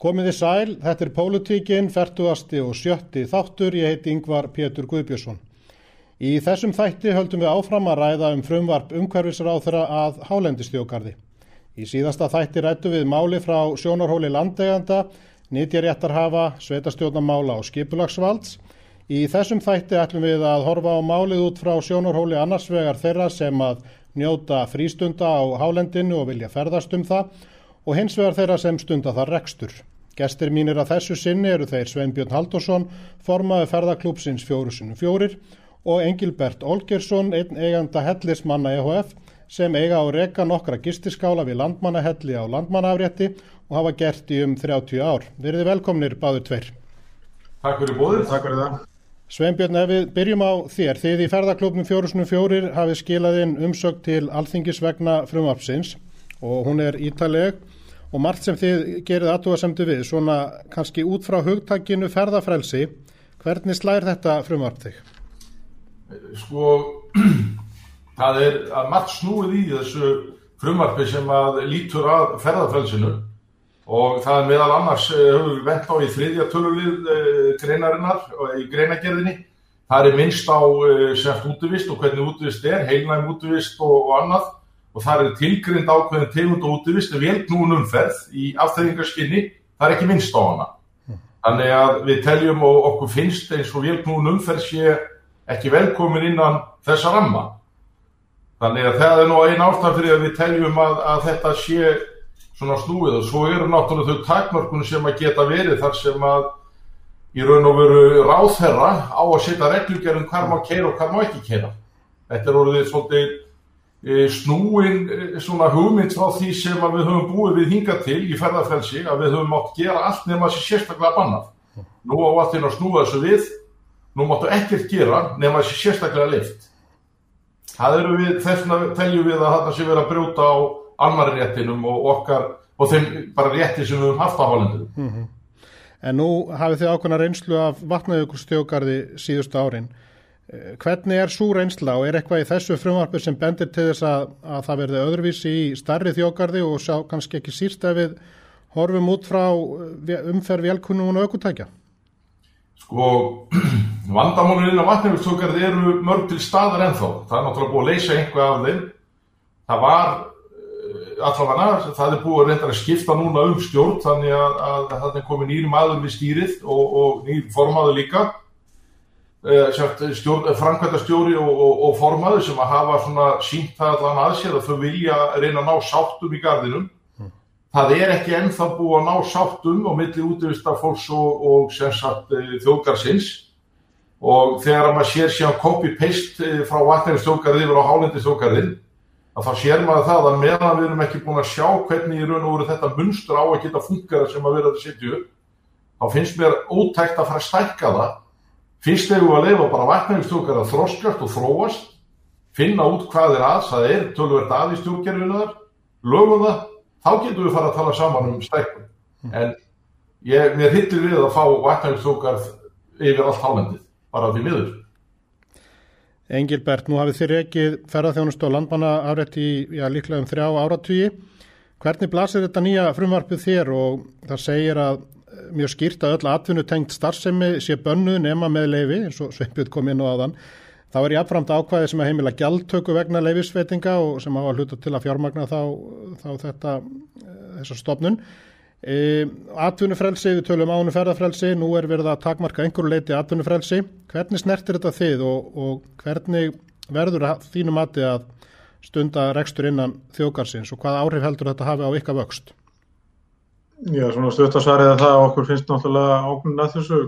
Komið í sæl, þetta er Pólutíkin, 40. og 70. þáttur, ég heiti Yngvar Pétur Guðbjörnsson. Í þessum þætti höldum við áfram að ræða um frumvarp umhverfisráþura að hálendistjókarði. Í síðasta þætti rættu við máli frá sjónarhóli landeganda, nýtjaréttarhafa, sveitastjórnamála og skipulagsvalds. Í þessum þætti ætlum við að horfa á málið út frá sjónarhóli annarsvegar þeirra sem að njóta frístunda á hálendinu og vilja ferðast um það og hins vegar þeirra sem stunda þar rekstur. Gestir mínir að þessu sinni eru þeir Sveinbjörn Haldursson, formaði ferðaklúpsins fjórusunum fjórir og Engilbert Olgersson, einn eiganda hellismanna EHF sem eiga á reka nokkra gistiskála við landmannahelli á landmannaafrétti og hafa gert í um 30 ár. Verði velkomnir báður tveir. Takk fyrir bóðið. Takk fyrir það. Sveinbjörn, ef við byrjum á þér, þið í ferðaklúpnum fjórusunum fjórir hafið skilað inn umsökt til alþingis vegna frumvarpsins og hún er ítaleg og margt sem þið gerið aðtúasemdu við, svona kannski út frá hugtakinu ferðafrelsi, hvernig slæðir þetta frumvarp þig? Sko, það er að margt snúið í þessu frumvarpi sem að lítur að ferðafrelsinu og það er meðal annars eh, höfum við vent á í þriðja tölulið eh, greinarinnar og í greinagerðinni. Það er minnst á eh, sért útvist og hvernig útvist er, heilnægum útvist og, og annað og það er tilgrind ákveðin tegund og útvist velknúin umferð í afþæringarskinni, það er ekki minnst á hana. Þannig að við teljum og okkur finnst eins og velknúin umferð sé ekki velkomin innan þessa ramma. Þannig að það er nú einn ástæð fyrir að við teljum að, að þetta sé svona snúið og svo eru náttúrulega þau takmörkun sem að geta verið þar sem að í raun og veru ráðherra á að setja reglugjarum hvar má keira og hvar má ekki keira. Þetta er orðið svolítið snúin e, svona hugmynd frá því sem við höfum búið við hinga til í ferðarfrelsi að við höfum átt gera allt nema þessi sérstaklega bannað. Nú á alltaf að snúa þessu við, nú máttu ekkert gera nema þessi sérstaklega lift. Það eru við, þess vegna teljum við að þetta sé verið að brjóta á almari réttinum og okkar og þeim bara rétti sem við höfum haft á hálendum. Mm -hmm. En nú hafið þið ákveðna reynslu af vatnajökulstjókarði síðustu árin. Eh, hvernig er svo reynsla og er eitthvað í þessu frumvarpu sem bendir til þess að, að það verði öðruvísi í starri þjókarði og sá kannski ekki síst ef við horfum út frá eh, umferð velkunnum og aukutækja? Sko, vandamónurinn á vatnirvíkstókarði eru mörg til staðar ennþá. Það er náttúrulega búið að leysa einhvað af þeim. Það var eh, allavega, það er búið að reynda að skipta núna um stjórn þannig að, að það er komið nýri maður við stýrið og, og nýri formaður líka framkvæmtastjóri og, og, og formaður sem að hafa svona sínt það allan að sér að þau vilja reyna að ná sáttum í gardinum mm. það er ekki ennþá búið að ná sáttum á milli útvista fólks og, og sagt, eh, þjóðgarsins og þegar maður sér síðan copy-paste eh, frá vatnægistjóðgarði yfir á hálendistjóðgarðin að þá sér maður það að meðan við erum ekki búin að sjá hvernig í raun og veru þetta munstur á að geta funkara sem að vera að setja upp þá finnst mér ótækt að fara að stækka það Fyrst hefur við að leifa bara vatnægistjókar að þroskast og þróast, finna út hvað er að, það er tölvert að í stjórnkerfinu þar, lögum það, þá getum við fara að tala saman um stækkum. Mm. En ég, mér hittir við að fá vatnægistjókar yfir allt hálendið, bara því miður. Engilbert, nú hafið þér ekki ferðarþjónust og landmanna afrætt í já, líklega um þrjá áratvíi. Hvernig blasir þetta nýja frumvarpið þér og það segir að mjög skýrt að öll atvinnutengt starfsemi sé bönnu nema með leifi eins og Sveipjörn kom inn á aðan þá er jáfnframt ákvæði sem að heimila gjaldtöku vegna leifisveitinga og sem hafa hluta til að fjármagna þá, þá þetta eh, þessa stopnun e, atvinnufrelsi, við tölum ánu ferðarfrelsi nú er verið að takmarka einhverju leiti atvinnufrelsi, hvernig snertir þetta þið og, og hvernig verður þínu mati að stunda rekstur innan þjókarsins og hvað áhrif heldur þetta hafi á ykkar vöxt? Já, svona stuttasvarið að það okkur finnst náttúrulega ákveðin að þessu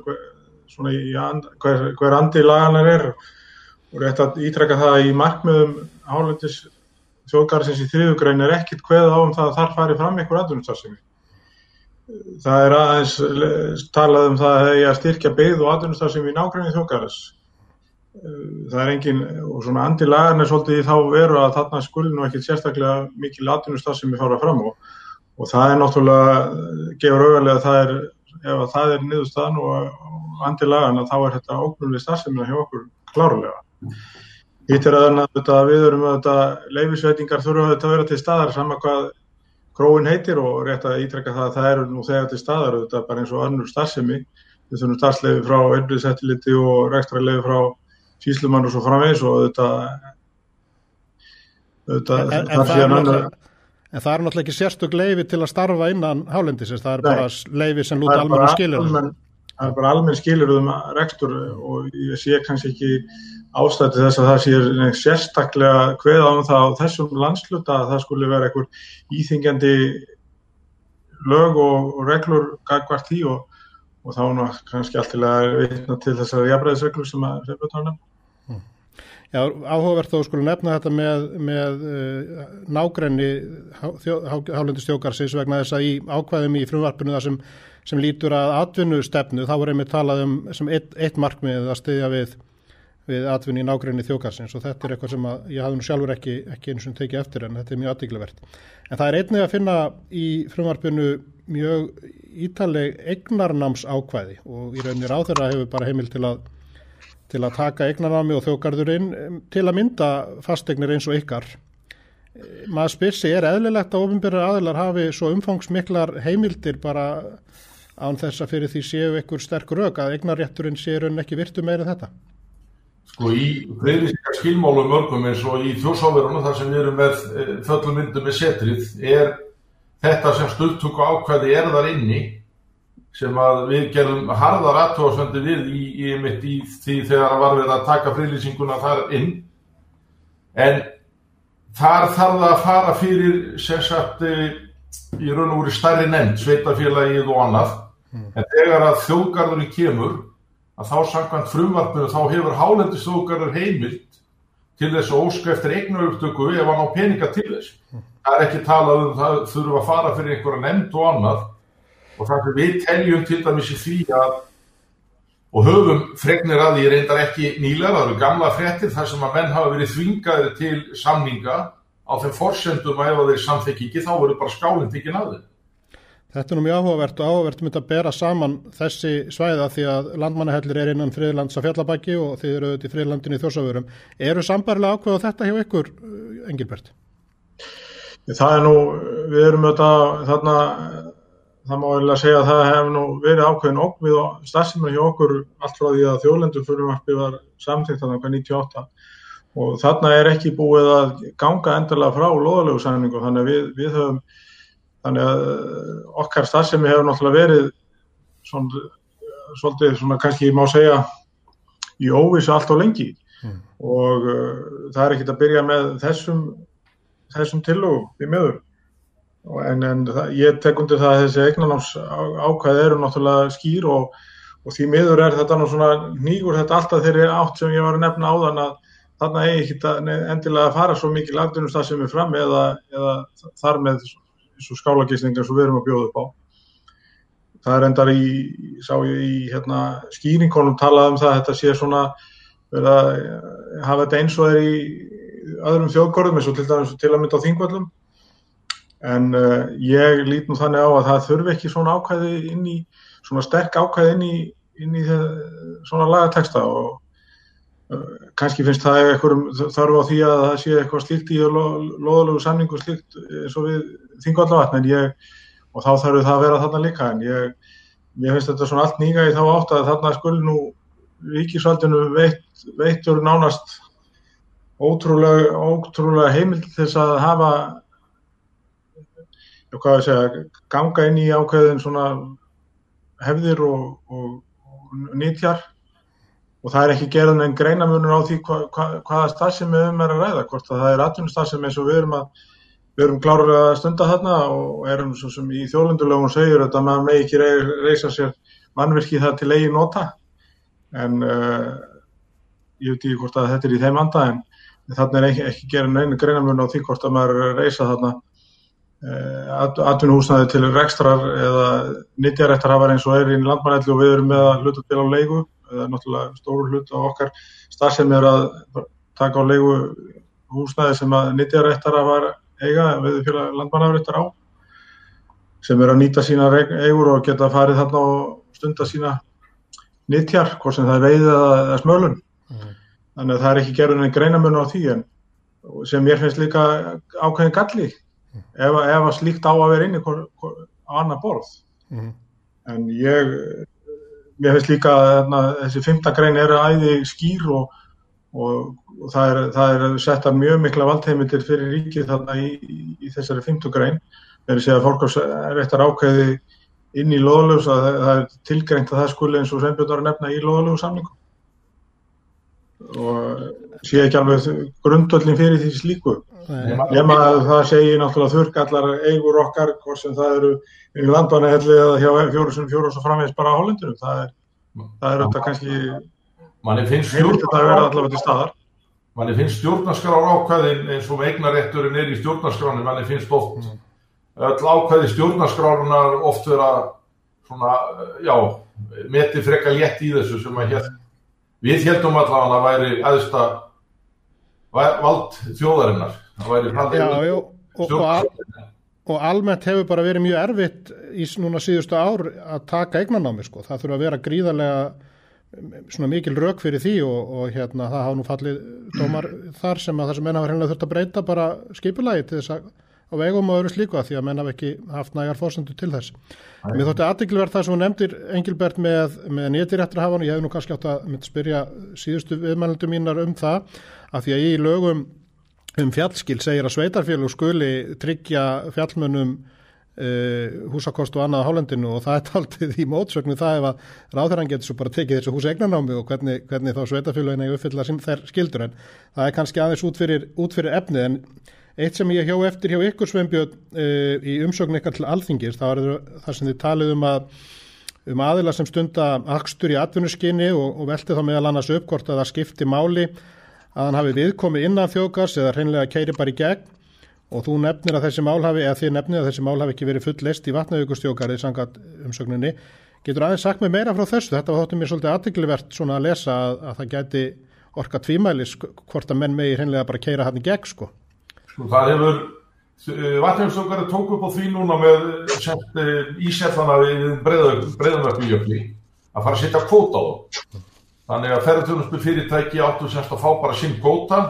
svona í and, hver, hver andi laganar er og rétt að ítrekka það í markmiðum hálendis þjóðgarðsins í þriðugræn er ekkit hveð á um það að þar fari fram einhver aðunistarfsemi. Það er aðeins talað um það að það er að styrkja beigð og aðunistarfsemi í nákvæmni þjóðgarðs. Það er engin, og svona andi lagarnir svolítið í þá veru að þarna skulinu ekkit sérstaklega mikil aðunistarfsemi fara fram og og það er náttúrulega, gefur auðvitað að það er, ef það er niðurstaðan og andi lagana þá er þetta ógrunlega starfsemina hjá okkur klárlega. Hitt er að við erum auðvitað leifisveitingar þurfa að vera til staðar saman hvað gróin heitir og rétt að ítrekka það að það eru nú þegar til staðar þetta bara eins og önnur starfsemi við þurfum starfsleifi frá einbliðsettiliti og rekstrarleifi frá síslumann og svo framvegs og þetta, þetta það það annar... en það er náttúrulega ekki sérstök leifi til að starfa innan hálendisins, það er Nei, bara leifi sem lúta almenna skilur almen, það er bara almenn skilur um rekstur og ég sé kannski ekki ástætti þess að það sé sérstaklega hveða á það á þessum landsluta að það skulle vera einhver íþingjandi lög og, og reglur gagvart því og, og þá kannski alltilega veitna til þessari jafnræðisreglur sem að reyna á hmm. Já, áhugavert þó skulle nefna þetta með, með uh, nágrenni hálendistjókarsins vegna þess að í ákvæðum í frumvarpinu það sem, sem lítur að atvinnustefnu þá voru einmitt talað um sem eitt, eitt markmið að styðja við við atvinni í nákvæmni þjókarsins og þetta er eitthvað sem ég hafði nú sjálfur ekki, ekki eins og tekið eftir en þetta er mjög aðdígluvert. En það er einnig að finna í frumvarpinu mjög ítaleg egnarnáms ákvæði og í rauninni ráþurra hefur bara heimil til að, til að taka egnarnámi og þjókarðurinn til að mynda fastegnir eins og ykkar. Maður spyrsi, er eðlilegt að ofinbyrjar aðilar hafi svo umfangsmiklar heimildir bara án þess að fyrir því séu ykkur sterk rauk að egnarrétturinn séu rauninni ekki virtu meira þetta? sko í friðlýsingar skilmálum mörgum eins og í þjósáverunum þar sem við erum með eh, föllum myndum með setrið er þetta sem stöldtöku ákvæði er þar inni sem að við gerum harðar aðtóðsvendi við í, í, í, í því þegar var við að taka friðlýsinguna þar inn en þar þarf það að fara fyrir sérsagt eh, í raun og úr stærri nefnd, sveitafélagið og annað mm. en þegar að þjóðgarðurinn kemur að þá samkvæmt frumvarpinu þá hefur hálendistókarður heimilt til þess að óska eftir eignaugtöku ef hann á peninga til þess. Það er ekki talað um það þurfa að fara fyrir einhverja nefnd og annað og þannig að við teljum til dæmis í því að og höfum fregnir að því reyndar ekki nýlega, það eru gamla frettir þar sem að menn hafa verið þvingaðir til samninga á þeim forsendum að ef þeir samþekki ekki þá verður bara skálinn tekinn að þeim. Þetta er nú mjög áhugavert og áhugavert myndi að bera saman þessi svæða því að landmannahellir er innan friðlands að fjallabæki og þið eru auðvitað í friðlandinu í þjórsaförum. Eru sambarlega ákveð á þetta hjá ykkur, Engilbert? Það er nú, við erum auðvitað þarna, það má að segja að það hef nú verið ákveðin okk við stafsumar hjá okkur allt frá því að þjóðlendur fyrirvarpi var þannig að 98 og þarna er ekki búið að ganga endarlega frá loðalegu sæningu þannig að við, við höfum Þannig að eh, okkar starfsemi hefur náttúrulega verið svona, svolítið svona kannski má segja í óvísu allt á lengi mm. og uh, það er ekkert að byrja með þessum, þessum tillögum í miður. En, en það, ég tek undir það að þessi eignanáms ákvæði eru náttúrulega skýr og, og því miður er þetta nú svona nýgur þetta alltaf þeirri átt sem ég var að nefna á þann að þarna eigi ekki endilega að fara svo mikið landunum stað sem er fram eða, eða þar með eins og skálagíslingar sem við erum að bjóða upp á. Það er endar í, sá ég í hérna, skýrinkonum talað um það að þetta sé svona verið að hafa þetta eins og er í öðrum þjóðgórðum eins og til dæmis til að mynda á þingvallum en uh, ég lít nú þannig á að það þurfi ekki svona ákvæði inn í, svona sterk ákvæði inn í, inn í það, svona lagateksta og kannski finnst það eitthvað þarf á því að það sé eitthvað slíkt í loðalögu samningu slíkt eins og við þingu allavega en ég, og þá þarf það að vera þarna líka. En ég, ég finnst þetta svona allt nýga í þá átt að þarna skul nú ríkisvaldinu veit, veittur nánast ótrúlega, ótrúlega heimild þess að hafa hvað að segja, ganga inn í ákveðin svona hefðir og, og, og nýtjar og það er ekki gerðan en greinamunur á því hva, hva, hvaða starfsemi við um er að ræða, hvort að það er atvinnustarfsemi eins og við erum að við erum kláður að stunda þarna og erum svo sem í þjóðlundulögun segjur að maður megi ekki reysa sér mannverki það til eigi nota. En uh, ég veit ekki hvort að þetta er í þeim anda en þarna er ekki, ekki gerðan einu greinamunur á því hvort að maður reysa þarna atvinnuhúsnaði til rekstrar eða nýttjarættar hafa eins og er í landmannelli og við erum með að hluta til á leiku eða náttúrulega stóru hlut á okkar starf sem er að taka á leigu húsnæði sem að nýttjarættara var eiga við fyrir landmannafrættar á sem er að nýta sína eigur og geta farið þarna og stunda sína nýttjar, hvort sem það er veið eða smölun mm. þannig að það er ekki gerðin en greinamun á því en sem ég finnst líka ákveðin galli ef, ef að slíkt á að vera hvor, á annar borð. Mm. en ég mér finnst líka að þessi fymtagrein eru æði skýr og, og, og það, er, það er setta mjög mikla valdheimildir fyrir ríkið þarna í, í, þessari fymtagrein þegar ég segja að fólk er eftir ákveði inn í loðalöfs að það, er tilgreint að það skuli eins og Sveinbjörn var að nefna í loðalöfu samlingum og sé ekki alveg grundöllin fyrir því slíku. Nema að það segir náttúrulega þurrkallar eigur okkar hvort sem það eru í landbanahelli eða hjá fjóru fjóru og framvegis bara á Hollendunum það er, það er auðvitað kannski manni finnst heimilt að vera allavega til staðar. Manni finnst stjórnarskrár ákvæðin eins og eignarétturinn er í stjórnarskráni manni finnst oft mm. öll ákvæði stjórnarskrárunar oft vera svona, já meti frekka létt í þessu sem að hér við heldum allavega að það væri aðsta vald þjóðarinnar. Það væri já, já, og, og, al, og almennt hefur bara verið mjög erfitt í núna síðustu ár að taka eignanámi sko, það þurfa að vera gríðarlega svona mikil rauk fyrir því og, og hérna það hafa nú fallið dómar þar sem að það sem menna var hennilega þurft að breyta bara skipulagi til þess að á vegum og öðru slíku að því að menn hafa ekki haft nægar fórsendu til þess. Æ. Mér þótti aðdeglisverð það sem hún nefndir Engilbert með, með nétiréttarhafann og ég hef nú kannski átt að spyrja síðustu viðmælundu mínar um það að því að í lögum um fjallskil segir að sveitarfélug skuli tryggja fjallmönnum uh, húsakost og annað á Hálendinu og það er taldið í mótsögnu það ef að ráðherran getur svo bara tekið þessu hús egnanámi og hvernig, hvernig þá sveitarfélugin er uppfylla þær skildur en það er kannski aðeins út fyrir, út fyrir efnið en Eitt sem ég hjá eftir hjá ykkur Sveinbjörn uh, í umsögn ykkar til alþingis, það var það sem þið talið um að um aðila sem stunda akstur í atvinnuskinni og, og velti þá meðal annars upp hvort að það skipti máli að hann hafi viðkomið innan þjókars eða hreinlega keiri bara í gegn og þú nefnir að þessi mál hafi, eða þið nefnir að þessi mál hafi ekki verið full list í vatnaugustjókari sangat umsögninni. Getur aðeins sagt mig meira frá þessu? Þetta var þóttum mér svolítið aðtiklivert svona að lesa að, að það gæti orka tvímælis hvort að menn megi hreinlega bara keira hann í gegn sko. Það hefur, eh, vatnumstökari tók upp á því núna með eh, íseflana við breyðanöfnjöfli að fara að setja kvóta á það. Þannig að ferðartjónusbyrg fyrirtæki áttu semst að fá bara sinn kvóta.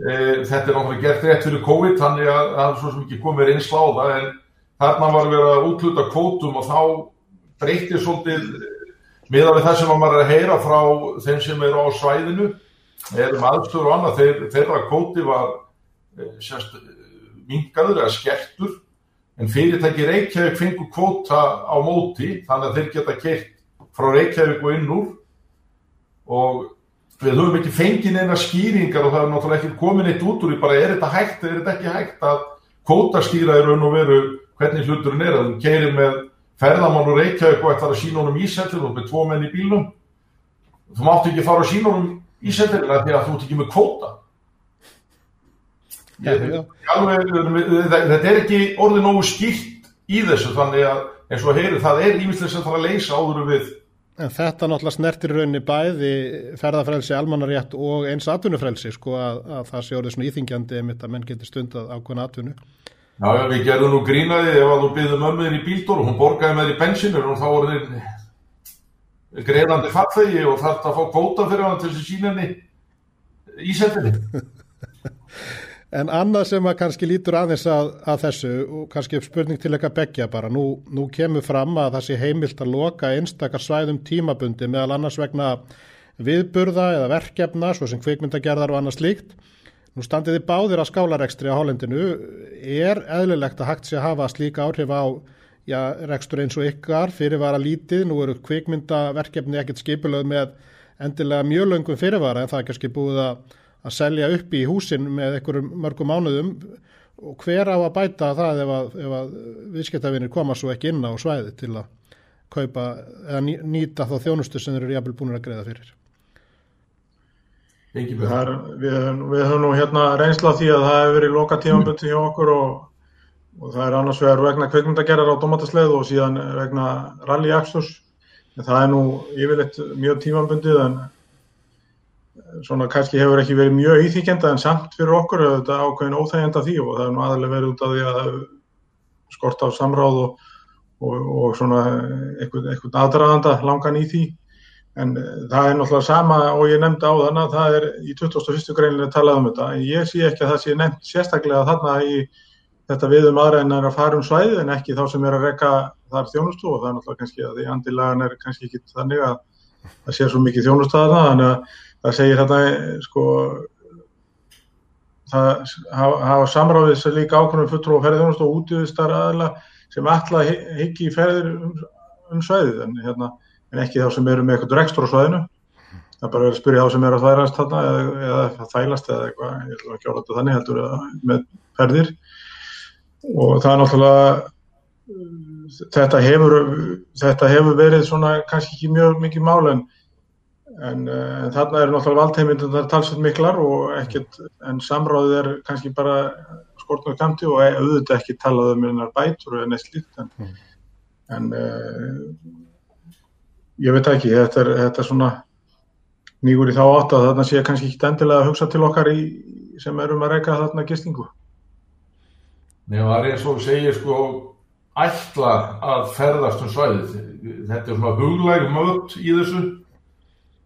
Þetta er náttúrulega gert rétt fyrir COVID, þannig að það er svo sem ekki komið eins láða en þarna var verið að útluta kvótum og þá breytir svolítið miða við það sem maður er að heyra frá þeim sem eru á svæðinu erum aðstöður og annað, þeir, þeirra kvóti var mingaður eða skertur en fyrirtæki Reykjavík fengur kvóta á móti þannig að þeir geta keitt frá Reykjavík og inn úr. Og við höfum ekki fengið neina skýringar og það er náttúrulega ekki komin eitt út úr í bara er þetta hægt eða er þetta ekki hægt að kvóta skýra í raun og veru hvernig hluturinn er? Að þú keirir með ferðamann og Reykjavík og ætlar að sína honum ísættir og með tvo menn í bílum þú mátt ekki fara að sína honum ísættir því að þú ert ekki með kvóta Alveg, þetta er ekki orðið nógu skýrt í þessu þannig að eins og heyru það er ímislega sem það að leysa áður við En þetta náttúrulega snertir raunni bæði ferðarfrelsi, almannarétt og eins atvinnufrelsi sko að, að það sé orðið svona íþingjandi emitt að menn getur stundað ákveðna atvinnu. Já, já, við gerðum nú grínaði ef að þú byggðum ömmuðin í bíldóru, hún borgaði með því bensinur og þá voruð þið greiðandi fattægi og þarf það að fá kvóta fyrir hann til þessi sínenni ísettinni. En annað sem að kannski lítur aðeins að, að þessu og kannski spurning til eitthvað begja bara, nú, nú kemur fram að það sé heimilt að loka einstakar svæðum tímabundi meðal annars vegna viðburða eða verkefna, svo sem kvikmyndagerðar og annars líkt. Nú standiði báðir að skálarekstri á Hólendinu, er eðlilegt að hægt sé að hafa slíka áhrif á já, rekstur eins og ykkar fyrirvara lítið, nú eru kvikmyndaverkefni ekkert skipulöð með endilega mjög löngum fyrirvara en það er kannski búið að að selja upp í húsin með einhverjum mörgum mánuðum og hver á að bæta það ef að, að viðskiptafinir koma svo ekki inn á svæði til að kaupa eða nýta þá þjónustu sem þeir eru jafnvel búin að greiða fyrir. Er, við, við höfum nú hérna reynsla því að það hefur verið loka tímanböndi hjá okkur og, og það er annars vegar vegna kveikmyndagerðar á domatasleið og síðan vegna rallyaksturs. Það er nú yfirleitt mjög tímanböndið en svona kannski hefur ekki verið mjög íþykjenda en samt fyrir okkur að þetta ákveðin óþægjenda því og það er nú aðalega verið út af því að skort á samráð og, og, og svona eitthvað aðdraðanda langan í því. En eh, það er náttúrulega sama og ég nefndi á þann að það er í 2001. greinlega talað um þetta. En ég sé ekki að það sé nefnt sérstaklega þarna í þetta við um aðra en að fara um svæði en ekki þá sem er að rekka þar þjónustu. Og það er náttúrulega kannski að því andilagan er kannski ekki þannig að það sé svo mikið þjónustu að það það segir þetta sko það hafa samráðið sem líka ákveðum fulltrú og ferðið þjónustu og útíðistar aðla sem alltaf higgi ferðir um, um svæðið en, hérna, en ekki þá sem eru með eitthvað rekstur á svæðinu. Það er bara að spyrja þá sem eru að þværast þarna eða, eða þælast eða eitthvað ég ætlum ekki að orða þannig heldur með ferðir. Og það er náttúrulega þetta hefur, þetta hefur verið svona kannski ekki mjög mikið mál en, en, en þarna eru náttúrulega valdheimindar talsveit miklar og ekkert, en samráðið er kannski bara skortnum kamti og auðvitað ekki talað um einar bætur eða neitt slíkt en, mm. en uh, ég veit ekki, þetta er, þetta er svona nýgur í þá átt að þarna sé kannski ekki endilega að hugsa til okkar í, sem erum að reyka þarna gistingu Nei, það er eins og segir sko ætla að ferðast um svæðið. Þetta er svona huglæg möt í þessu.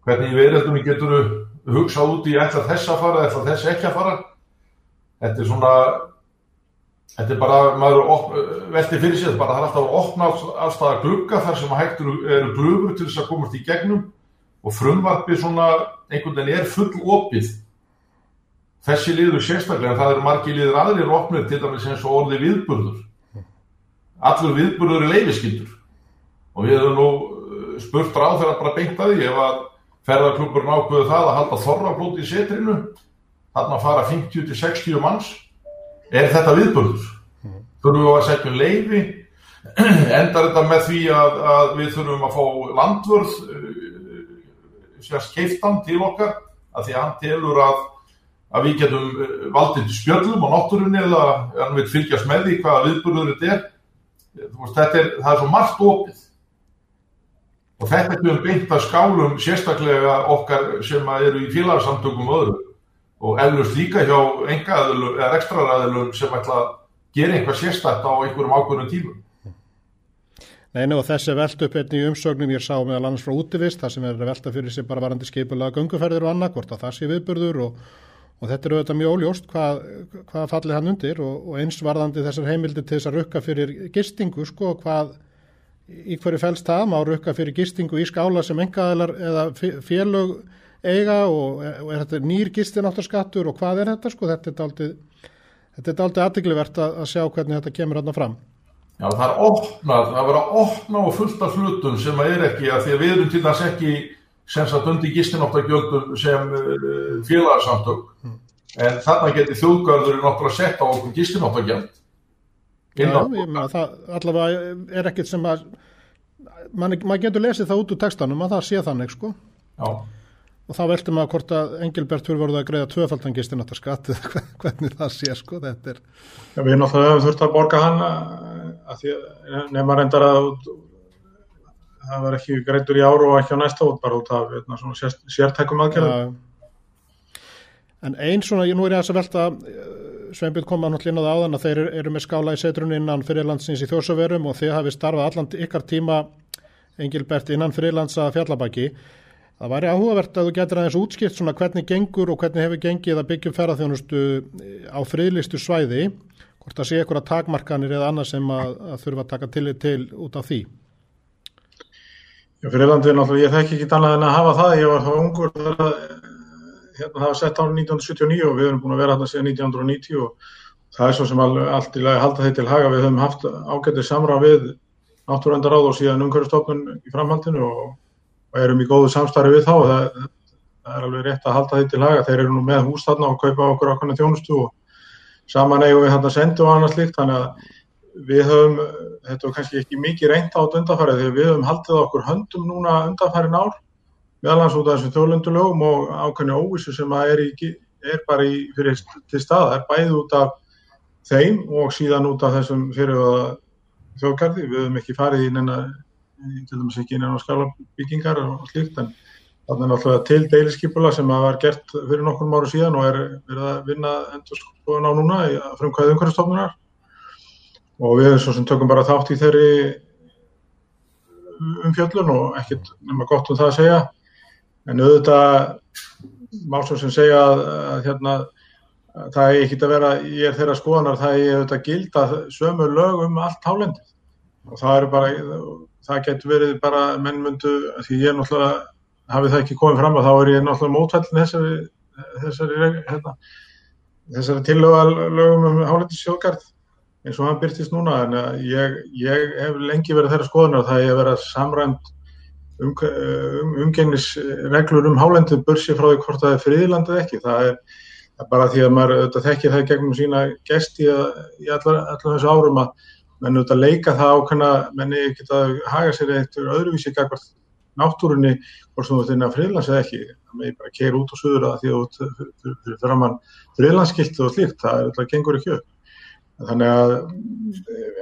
Hvernig í verðildunni getur þú hugsað út í ætla þess að fara, ætla þess ekki að fara. Þetta er svona, þetta er bara, maður veldi fyrir sig, bara það er alltaf að opna allstaða glugga þar sem hægtur eru glöfur til þess að komast í gegnum og frumvarpi svona einhvern veginn er full opið Þessi liður sérstaklega, það eru margi liður aðrir opnir til dæmis eins og orði viðburður. Allur viðburður er leifiskyldur. Og við hefum nú spurt ráð þegar bara beint að því ef að ferðarklubur nákvæðu það að halda þorrablót í setrinu, þarna fara 50-60 manns, er þetta viðburður. Þurfum við að setja um leifi, endar þetta með því að, að við þurfum að fá landvörð, uh, sérst keiftan til okkar, að því að hann telur að að við getum eh, valdið spjöllum á náttúrunni eða hann vil fylgjast með því hvaða viðburður þetta er. Veist, þetta er, það er svo margt opið og þetta er beint að skálum sérstaklega okkar sem eru í félagsamtökum og öðru og eflust líka hjá engaðilum eða ekstraræðilum sem ætla að gera einhvað sérstakt á einhverjum ákveðnum tímum. Neina og þessi veld upp einnig í umsögnum ég sá meðal annars frá útivist það sem er velta fyrir sig bara varandi skipulega gunguferðir og annað hvort að það sé viðburður og og þetta er auðvitað mjög óljóst hvað, hvað falli hann undir og, og eins varðandi þessar heimildi til þess að rukka fyrir gistingu sko hvað í hverju fælst það? Má rukka fyrir gistingu í skála sem engaðilar eða félög eiga og, er þetta nýr gistináttarskattur og hvað er þetta sko? Þetta er aldrei er aðtiklivert að, að sjá hvernig þetta kemur hann fram. Já það er opnað, það verður að opna og fullt af hlutum sem að er ekki að því að við erum til þess ekki sem satt undir gistinóttagjöldum sem uh, félagsamtök mm. en þarna getur þjóðgarður náttúrulega sett á okkur gistinóttagjöld Já, ég meina það allavega er ekkert sem að maður getur lesið það út úr textanum að það sé þannig sko Já. og þá veltum maður hvort að Engilbert fyrir voruð að greiða tvöfaldan gistinóttaskatt hvernig það sé sko þetta er Já, við erum náttúrulega þurft að borga hann að því að nefna reyndar að það var ekki greitur í áru og ekki á næsta út bara út af veitna, sér, sértækum aðgerðum. En einn svona, nú er ég að þess að velta, Sveinbjörn kom að náttúrulega inn á það áðan að þeir eru með skála í setrunni innan fyrirlandsins í þjórsöverum og þið hafið starfað allan ykkar tíma Engilbert innan fyrirlandsa fjallabaki. Það væri áhugavert að þú getur aðeins útskipt svona hvernig gengur og hvernig hefur gengið að byggjum ferðarþjónustu á friðlistu svæði, hvort að sé ykkur að takmarkanir eða annað sem að, að þurfa að taka til, til út af því. Já, fyrir landið náttúrulega, ég þekki ekki annað en að hafa það, ég var þá ungur þegar hérna, það var sett árið 1979 og við erum búin að vera hérna síðan 1990 og það er svo sem all, allt í lagi halda þeir til haga, við höfum haft ágætið samra við náttúrvendaráð og síðan umhverfstofnun í framhaldinu og, og erum í góðu samstarfi við þá, það, það er alveg rétt að halda þeir til haga, þeir eru nú með hús þarna og kaupa okkur okkur þjónustu og saman eigum við hérna sendu og annað slíkt, þannig að við höfum, þetta var kannski ekki mikið reynt átt undanfærið því við höfum haldið okkur höndum núna undanfærin ár meðalans út af þessum þjóðlöndulögum og ákveðinu óvissu sem er, í, er bara í, fyrir til staðar, bæði út af þeim og síðan út af þessum fyrir þjóðgarði, við höfum ekki farið í neina, til dæmis ekki í neina skalabyggingar og slíkt en þannig náttúrulega til deiliskypula sem var gert fyrir nokkur áru síðan og er verið að vinna endur skoðun á núna frá umhverfið umhverfstofnunar og við svo sem tökum bara þátt í þeirri umfjöllun og ekkert nema gott um það að segja en auðvitað má svo sem segja að, að hérna það er ekki að vera, ég er þeirra skoðanar það er auðvitað gilda sömu lög um allt hálendið. Og það er bara, það getur verið bara mennmundu, því ég er náttúrulega hafið það ekki komið fram að þá er ég náttúrulega mótfællin þessari þessari, hérna, þessari tillögum um hálendisjóðgarð eins og hann byrtist núna. En ég, ég hef lengi verið þeirra skoðanar það er að vera samræmt um, um, umgengnisreglur um hálendið börsi frá því hvort það er friðlandið ekki það er Það er bara því að maður auðvitað þekkir það gegnum sína gesti í allar þessu árum að menn auðvitað leika það ákveðna, menni geta haga sér eitthvað öðruvísi gagvart náttúrunni hvort þú veit að friðlands eða ekki. Það með bara keir út og suður að því að fyrir framann friðlandskilt og slíkt, það auðvitað gengur ekki upp. Þannig að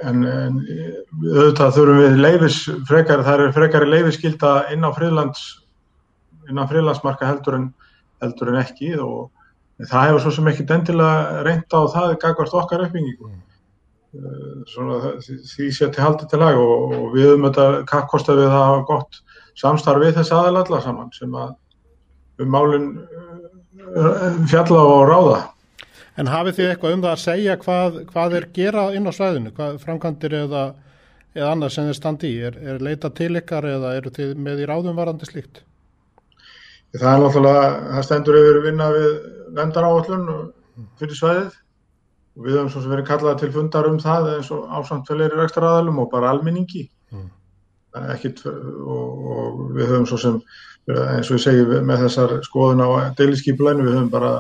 en, en auðvitað þurfum við leifis frekar, það er frekari leifiskilda inn á friðlands, inn á friðlandsmarka heldur en, heldur en ekki og það hefur svo sem ekki dendilega reynda á það gagvart okkar uppbyggingu mm. svona því sé til haldið til lag og, og við höfum þetta kappkosta við að hafa gott samstarf við þessi aðalalla saman sem að um málinn fjalla og ráða En hafið þið eitthvað um það að segja hvað, hvað er gera inn á svæðinu, hvað framkantir eða, eða annað sem þið standi í, er, er leita til ykkar eða eru þið með í ráðum varandi slíkt? Það er náttúrulega, það stendur yfir vinna við vendar áallun fyrir svæðið og við höfum svo sem verið kallað til fundar um það eins og ásamtfælir í ekstra aðalum og bara almenningi mm. Ekkit, og, og við höfum svo sem eins og ég segi með þessar skoðun á deiliskypulænu við höfum bara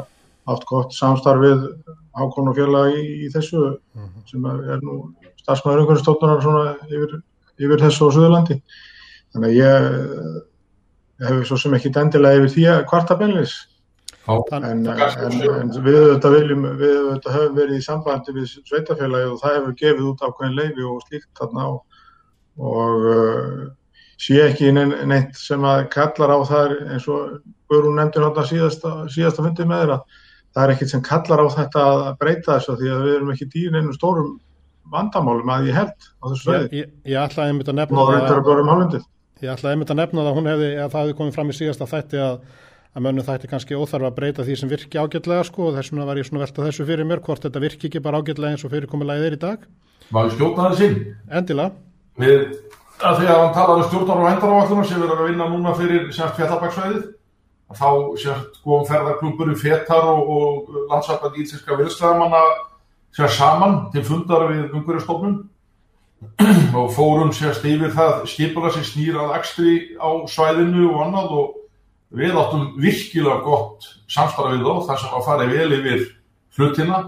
átt gott samstarfið ákon og félag í, í þessu mm. sem er nú stafsmæður einhvern stóttunar yfir, yfir þessu á Suðurlandi. Þannig að ég hefur svo sem ekki dendilega yfir því að kvarta benlis En, en, en við auðvitað viljum, við auðvitað höfum verið í sambandi við sveitafélagi og það hefur gefið út ákveðin leifi og slíkt þarna á. Og uh, sé ekki neitt sem að kallar á það eins og Guðrún nefndir hérna síðasta, síðasta fundið með þeirra það er ekkit sem kallar á þetta að breyta þessu því að við erum ekki dýrin einum stórum vandamálum að ég held á þessu sveið. Ég, ég, ég ætlaði einmitt að nefna það að, ég ætlaði einmitt að nefna það að hún hefði, að það hefði komið fram í síðasta þætti að að mönnum þætti kannski óþarf að breyta því sem virki ágætlega sko og þess vegna var ég svona velta þessu fyrir mér hvort þetta virki ekki bara ágætlega eins og fyrirkomulagið er í dag. Var skjótaði sín? Endilega. Við, að því að hann talaði um stjórnar og hendaráalluna sem við erum að vinna núna fyrir þá sérst góðum ferðarklúpur í fetar og, og landsarpað ílsinska vilslegamanna sérst saman til fundar við umhverjastofnun og fórum sérst yfir það skipula sem snýrað ekstri á svæðinu og annað og við áttum virkilega gott samstarfið þá þar sem að fara vel yfir hlutina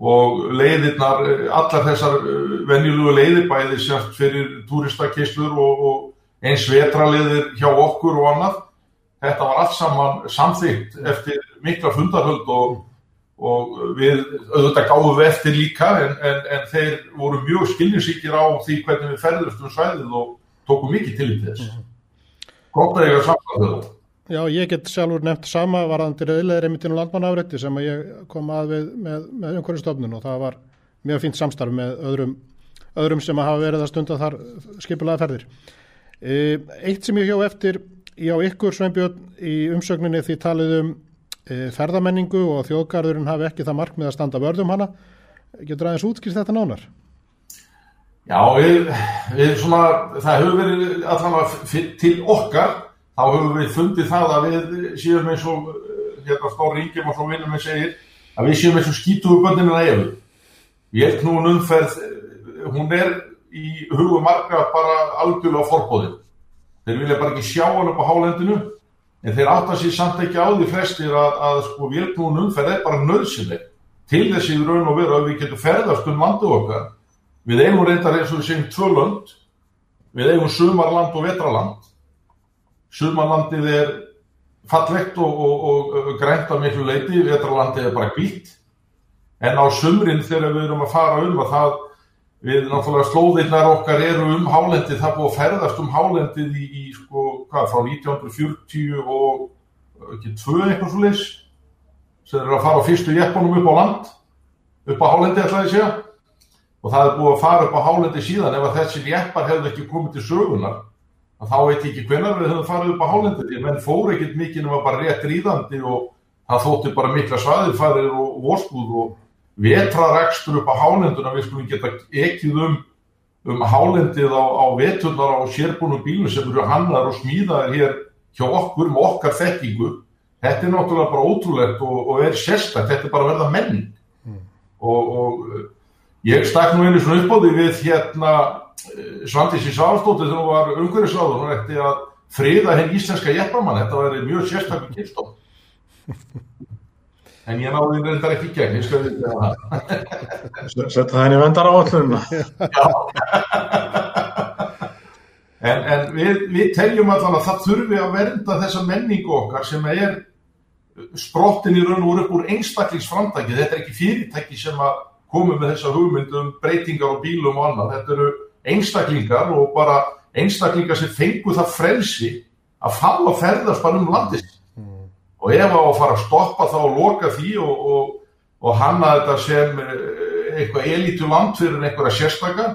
og leiðirnar, allar þessar eh, venjulegu leiðir bæði sért fyrir turistakistlur og, og eins vetraliðir hjá okkur og annað. Þetta var allt saman samþygt eftir mikla fundarhöld og, og við auðvitað gáðum við eftir líka en, en, en þeir voru mjög skiljinsíkir á því hvernig við ferðumst um svæðið og tókum mikið til í þess. Gótt að ég er samfæðið þetta. Já, ég get sjálfur nefnt sama varðandi reyðleðir einmittinn og landmannáfrétti sem ég kom að við með, með umhverju stofnun og það var mjög fínt samstarf með öðrum, öðrum sem hafa verið að stunda þar skipulega ferðir. E, eitt sem ég hjá eftir, já ykkur Sveinbjörn í umsögninni því talið um e, ferðamenningu og þjóðgarðurinn hafi ekki það markmið að standa vörðum hana. Getur aðeins útskýrst þetta nánar? Já, við, við svona, það hefur verið allavega til okkar þá höfum við fundið það að við séum eins og hérna Stóri Íngjum og svo vinnum við segir að við séum eins og skítuðu bönninu að efu. Ég er knúin umferð, hún er í hugum marga bara algjörlega forbóðin. Þeir vilja bara ekki sjá hann upp á hálendinu. En þeir átta sér samt ekki á því flestir að, að sko vélknúin umferð er bara nöðsileg til þessi raun og veru að við getum ferðast um landu okkar. Við eigum reyndar eins og við segjum tvö lönd, við eigum sumarland og vetraland. Suðmanlandið er fallegt og, og, og grænt á miklu leiti, vetralandið er bara hvít. En á sumrin þegar við erum að fara um að það, við náttúrulega slóðirnar okkar eru um hálendið, það búið að ferðast um hálendið í, í sko, hvað, frá 1940 og ekki tvö eitthvað svo leys, sem eru að fara á fyrstu jeppunum upp á land, upp á hálendið ætlaði segja, og það er búið að fara upp á hálendið síðan ef að þessi jeppar hefðu ekki komið til sögunar þá veit ég ekki hvernig við höfum farið upp á hálendið, menn fóru ekkert mikið nema bara rétt ríðandi og það þótti bara mikla svaðilfærir og vorskúð og vetrarekstur upp á hálenduna við skulum geta ekkið um, um hálendið á, á veturnar á sérbúnum bílum sem eru hannar og smíðaðir hér hjá okkur með okkar þekkingu. Þetta er náttúrulega bara ótrúlegt og, og er sérstak, þetta er bara að verða menning. Mm. og, og ég stakk nú einu svona uppáði við hérna Svandísi Sárstóttir þegar hún var umhverfisáður hún ætti að friða henn íslenska jefnamann þetta var mjög sérstaklega kynstof en ég náði reyndar ekki gegn ég skoði það. Sett það henni vendar á allunna en, en við, við teljum allan að það þurfi að vernda þessa menningu okkar sem er sprottin í raun og úr úr einstaklingsframtæki þetta er ekki fyrirtæki sem að komu með þessa hugmyndum breytingar á bílum og annað. Þetta eru einstaklingar og bara einstaklingar sem fengu það frelsi að fá að ferðast bara um landist. Og ef á að fara að stoppa þá og loka því og, og, og hanna þetta sem eh, eitthvað elitu land fyrir einhverja sérstaka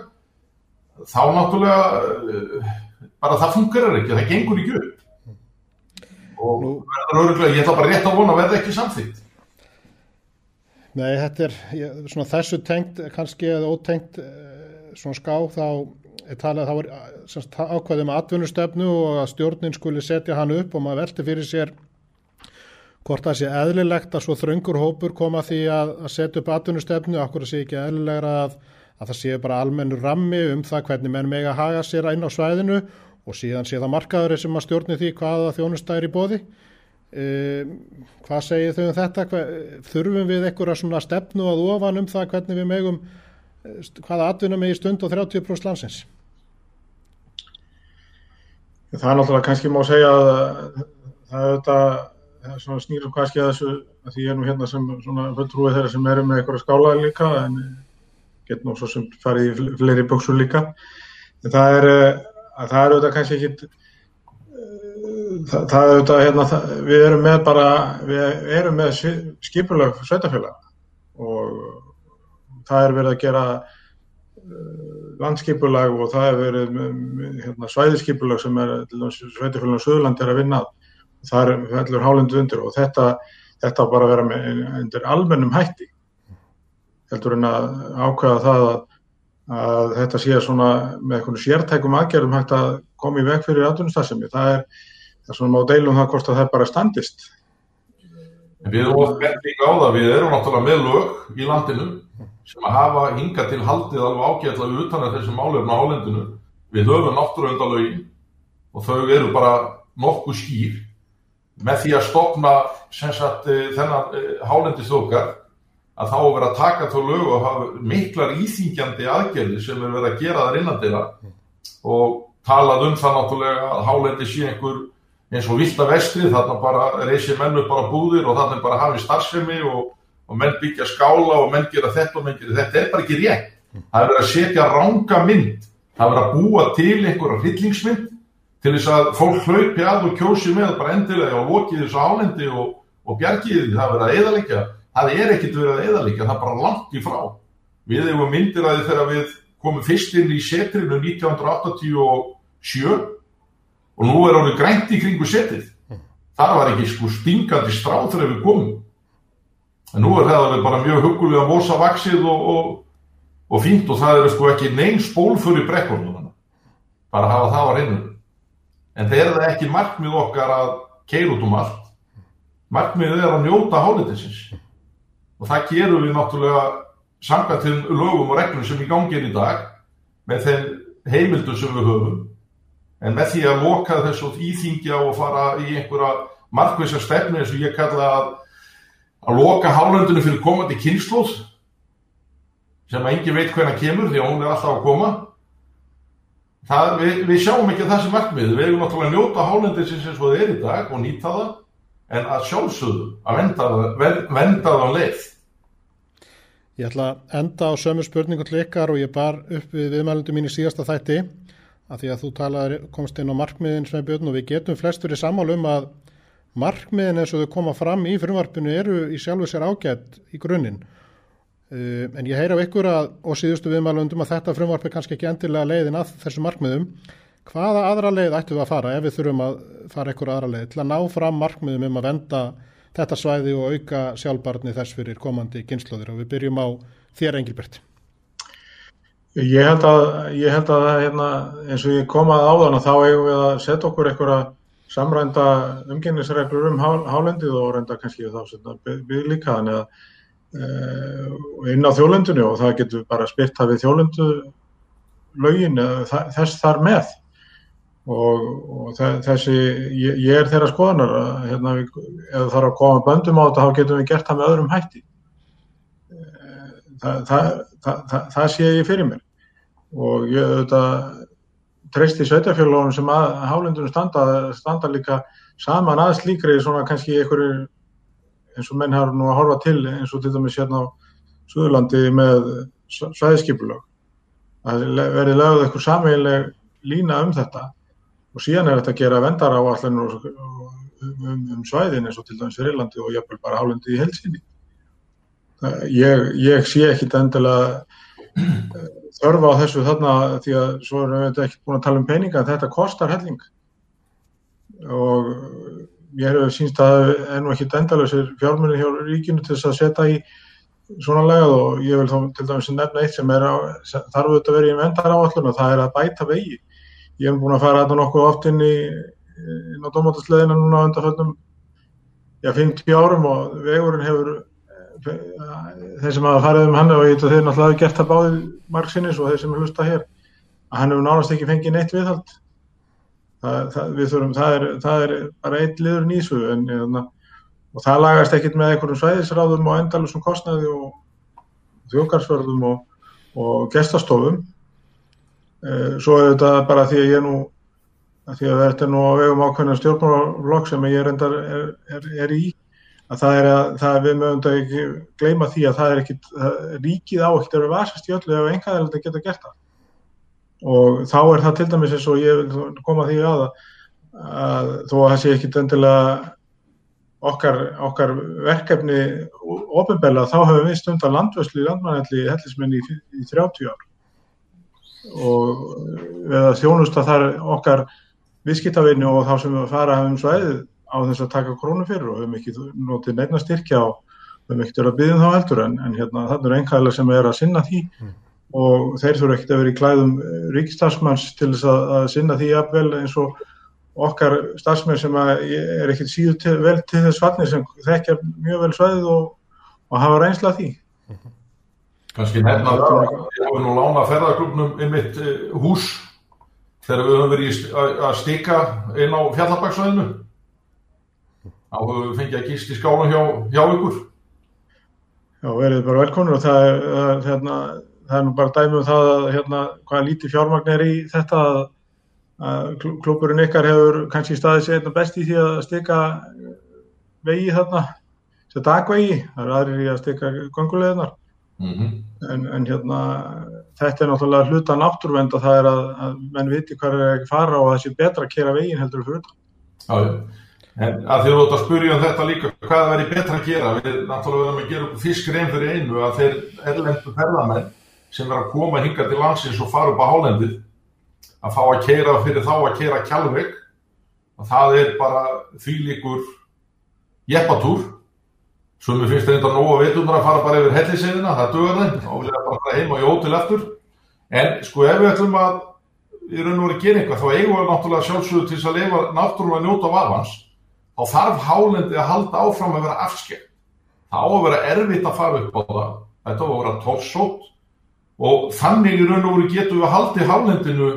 þá náttúrulega eh, bara það fungerar ekki, það gengur ekki upp. Og Nú, ég ætla bara rétt að vona að verða ekki samþýtt Nei, þetta er ég, svona þessu tengt kannski eða ótengt eh, svona ská þá er talað þá er ákvæðið með atvinnustöfnu og að stjórnin skuli setja hann upp og maður velti fyrir sér hvort það sé eðlilegt að svo þröngur hópur koma því að, að setja upp atvinnustöfnu, okkur sé ekki eðlilegra að, að það sé bara almennu rammi um það hvernig menn meg að haga sér inn á svæðinu og síðan sé það markaður sem að stjórni því hvaða þjónustæðir í bóði. E, hvað segir þau um þetta? Hva, þurfum við einhverja svona stefnu að ofan um það hvernig við megum hvaða atvinnum er í stund og 30% landsins? Það er náttúrulega kannski má segja að það er þetta snýrum kannski að þessu að því ég er nú hérna sem svona fulltrúið þeirra sem eru með eitthvað skálaði líka en getur nú svo sem farið í fleiri bóksur líka. En það er að það er auðvitað kannski ekki það, það er auðvitað hérna það, við erum með bara við erum með skipulag sveitafélag og það er verið að gera landskipulag og það hefur verið hérna, svæðiskipulag sem er sveitifélagin á Suðurlandi er að vinna og það er fellur hálundu undir og þetta, þetta bara vera með undir almennum hætti. Heldur en að ákveða það að, að þetta sé svona með einhvern sértækum aðgerðum hægt að koma í veg fyrir atvinnustasemi það er, það er svona má deilum það hvort að það bara standist. Við erum það, við erum náttúrulega með lög í landinu sem að hafa hinga til haldið alveg ágætla utan að þessum málefna álendinu. Við höfum náttúruöndalögin og þau eru bara nokkuð skýr með því að stopna sagt, eh, þennan eh, hálendistókar að þá verður að taka þá lög og hafa miklar íþingjandi aðgerði sem er verið að gera þar innandila og talað um það náttúrulega að hálendi sé einhver eins og vilt að vestri þarna bara reysir mennu bara búðir og þarna bara hafi starfsemi og og menn byggja skála og menn gera þetta og menn gera þetta, þetta er bara ekki rétt. Það er verið að setja ranga mynd, það er verið að búa til einhverja hryllingsmynd til þess að fólk hlaupi að og kjósi með bara endilega og lokið þessu álendi og, og bjargiði því það er verið að eðalikja. Það er ekkert verið að eðalikja, það er bara langt í frá. Við hefum myndir að þegar við komum fyrst inn í setrinu 1987 og nú er árið grænt í kringu setrið. Það var ekki sko stingandi stráð þegar við komum en nú er það bara mjög hugulega mosavaksið og, og, og fínt og það eru sko ekki neyn spólfur í brekkunum bara hafa það á hreinu en það er það ekki markmið okkar að keira út um allt. Markmiðið er að njóta hálitinsins og það gerum við náttúrulega samkvæmt til lögum og reglum sem í gangin í dag með þeim heimildu sem við höfum. En með því að loka þessu íþingja og fara í einhverja markvisa stefni eins og ég kalla að að loka hálöndinu fyrir komandi kynnslóð sem að engi veit hvernig kemur því að hún er alltaf að koma það, við, við sjáum ekki þessi markmið. Við erum náttúrulega að njóta hálöndin sem svo það er í dag og nýta það en að sjálfsögðu að venda, venda það leið. Ég ætla að enda á sömu spurningu til ykkar og ég bar upp við viðmælundum mín í síðasta þætti að því að þú talaði, komst inn á markmiðin sem er björn og við getum flestur í sammálum að markmiðin eins og þau koma fram í frumvarpinu eru í sjálfu sér ágætt í grunninn en ég heyra á ykkur að og síðustu viðmælundum að þetta frumvarp er kannski ekki endilega leiðin að þessu markmiðum hvaða aðra leið ættu við að fara ef við þurfum að fara ykkur aðra leið til að ná fram markmiðum um að venda þetta svæði og auka sjálfbarni þess fyrir komandi kynnslóðir og við byrjum á þér Engilbert. Ég held að, ég held að hérna, eins og ég kom að áðan að þá eigum við að setja okkur einhverja samrænda umgennisreglur um há, hálendið og reynda kannski þá sem við líka þannig að e, inn á þjólendinu og það getur bara spyrt að við þjólendu lögin þess þar með. Og, og þessi, ég, ég er þeirra skoðanar að hérna, ef það þarf að koma böndum á þetta þá getum við gert það með öðrum hætti. Það, það, það, það sé ég fyrir mér. Og ég auðvitað treysti sveitafélagunum sem að hálendunum standa, standa líka saman að slíkri svona kannski einhverju eins og menn har nú að horfa til eins og til dæmis hérna á Suðurlandi með svæðiskipulag að verði lögð eitthvað samveileg lína um þetta. Og síðan er þetta að gera vendar á allir um, um svæðin eins og til dæmis Fyrirlandi og jafnvel bara hálendi í helsinni ég, ég sé ekki endilega þörfa á þessu þarna því að svo erum við ekki búin að tala um peninga en þetta kostar helling. Og ég hef sínst að ennú ekki endalösir fjármunni hjá ríkinu til þess að setja í svona legað og ég vil þá til dæmis nefna eitt sem er á, þarf auðvitað að vera í vendar áallun og það er að bæta vegi. Ég hef búin að fara þetta nokkuð oft inn í inn á domótasleðina núna undanföldum já 50 árum og vegurinn hefur þeir sem hafa farið um hann og ég veit að þeir náttúrulega hafa gert það báðið margsinnis og þeir sem hlusta hér að hann hefur nánast ekki fengið neitt viðhald það, það, þurfum, það er, það er bara eitt liður nýsu en, en, og það lagast ekkit með einhverjum svæðisráðum og endalusum kostnaði og þjókarsvörðum og, og gestastofum. E, svo er þetta bara því að ég nú að því að þetta er nú á vegum ákveðna stjórnmálaflokk sem ég er, er, er í að það er að það við mögum ekki gleyma því að það er ekkit það, ríkið á ekkert að vera vasast í öllu ef einhverja geta gert það og þá er það til dæmis eins og ég vil koma því að, að þó að það sé ekkit endilega okkar, okkar verkefni ofinbella þá hefur við stundar landvöslu í landmannalli hellismenni í, í 30 ár og við að þjónusta þar okkar viðskiptavinni og þá sem við fara um svæðið á þess að taka krónu fyrir og við hefum ekki notið neina styrkja og við hefum ekkert verið að byggja um þá heldur en, en hérna þannig er einhverjulega sem er að sinna því mm. Og þeir þurfa ekkert að vera í klæðum eh, ríkistarfsmanns til þess að, að sinna því jafnvel eins og okkar starfsmenn sem er ekkert síður til, vel til þess vatni sem þekkja mjög vel svæðið og, og hafa reynsla því. Mm -hmm. Kanski nefna það, ég hefur nú lána ferðarklubnum um mitt uh, hús þegar við höfum verið að stika inn á fjallabagsvæðinu þá höfum við fengið að gíst í skálan hjá, hjá ykkur Já, verið bara velkonur og það er, hérna, það er nú bara dæmi um það að hérna, hvaða lítið fjármagn er í þetta að, að klúpurinn ykkar hefur kannski staðið sér einna best í því að stika vegi þarna sem dagvegi, það er aðrir í að stika ganguleginar mm -hmm. en, en hérna þetta er náttúrulega hluta náttúruvend að það er að, að menn viti hvað er ekki fara og það sé betra að kera vegin heldur fyrir já En að þið voru að spyrja um þetta líka, hvað verður betra að gera? Við náttúrulega verðum að gera fyrst grein fyrir einu að þeir erlendu ferðamenn sem verður að koma hinga til landsins og fara upp á hálendið að fá að keira fyrir þá að keira kjálfvegg og það er bara því líkur jeppatúr. Sem við finnst reynda nógu að veitum að fara bara yfir helliseðina, það dögur þeim. Og erum bara heim og í ótil eftir en sko ef við ætlum að í raun og verið að gera eitthvað þá eigum við náttúrulega sjálfsögðu til að lifa náttúrulega njóta vafans þá þarf hálendi að halda áfram að vera afskjært. Það á að vera erfitt að fara upp á það. Þetta að vera tórsótt og þannig í raun og veru getum við að haldi hálendinu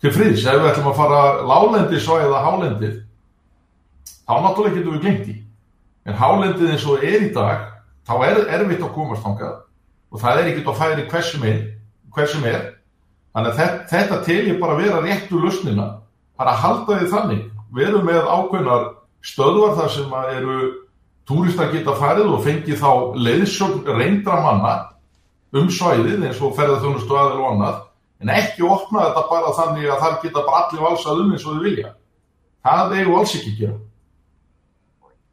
til friðs. Ef við ætlum að fara lálendi svo eða hálendið, þá náttúrulega getum við gengt í. En hálendið eins og er í dag, þá er erfitt að komast ángað og það er ekkert að færi hversum er. Hversum er. Þannig að þetta, þetta telji bara að vera réttu lusnina, bara að halda því þannig við erum með ákveðnar stöðvar þar sem eru túristar geta farið og fengið þá leiðsögn reyndra manna um svæðið eins og ferðarþjónustu aðeins og annað en ekki opna þetta bara þannig að þar geta bara allir valsað um eins og þau vilja. Það eigum alls ekki að gera.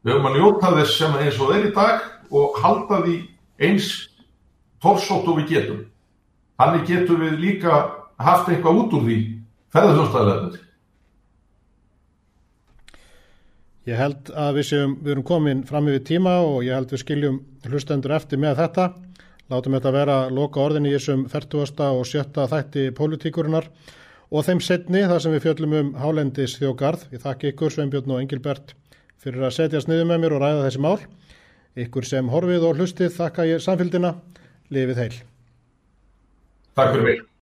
Við höfum að njóta þess sem eins og þeir í dag og halda því eins torsótt og við getum. Þannig getum við líka haft eitthvað út úr því ferðarþjónustu aðeins. Ég held að við, séum, við erum komin fram yfir tíma og ég held við skiljum hlustendur eftir með þetta. Látum þetta vera loka orðin í þessum 40. og 7. þætti pólitíkurinnar og þeim setni þar sem við fjöllum um Hálendis þjókarð. Ég þakki ykkur Sveinbjörn og Engilbert fyrir að setjast niður með mér og ræða þessi mál. Ykkur sem horfið og hlustið þakka ég samfélgina. Lifið heil. Takk fyrir mig.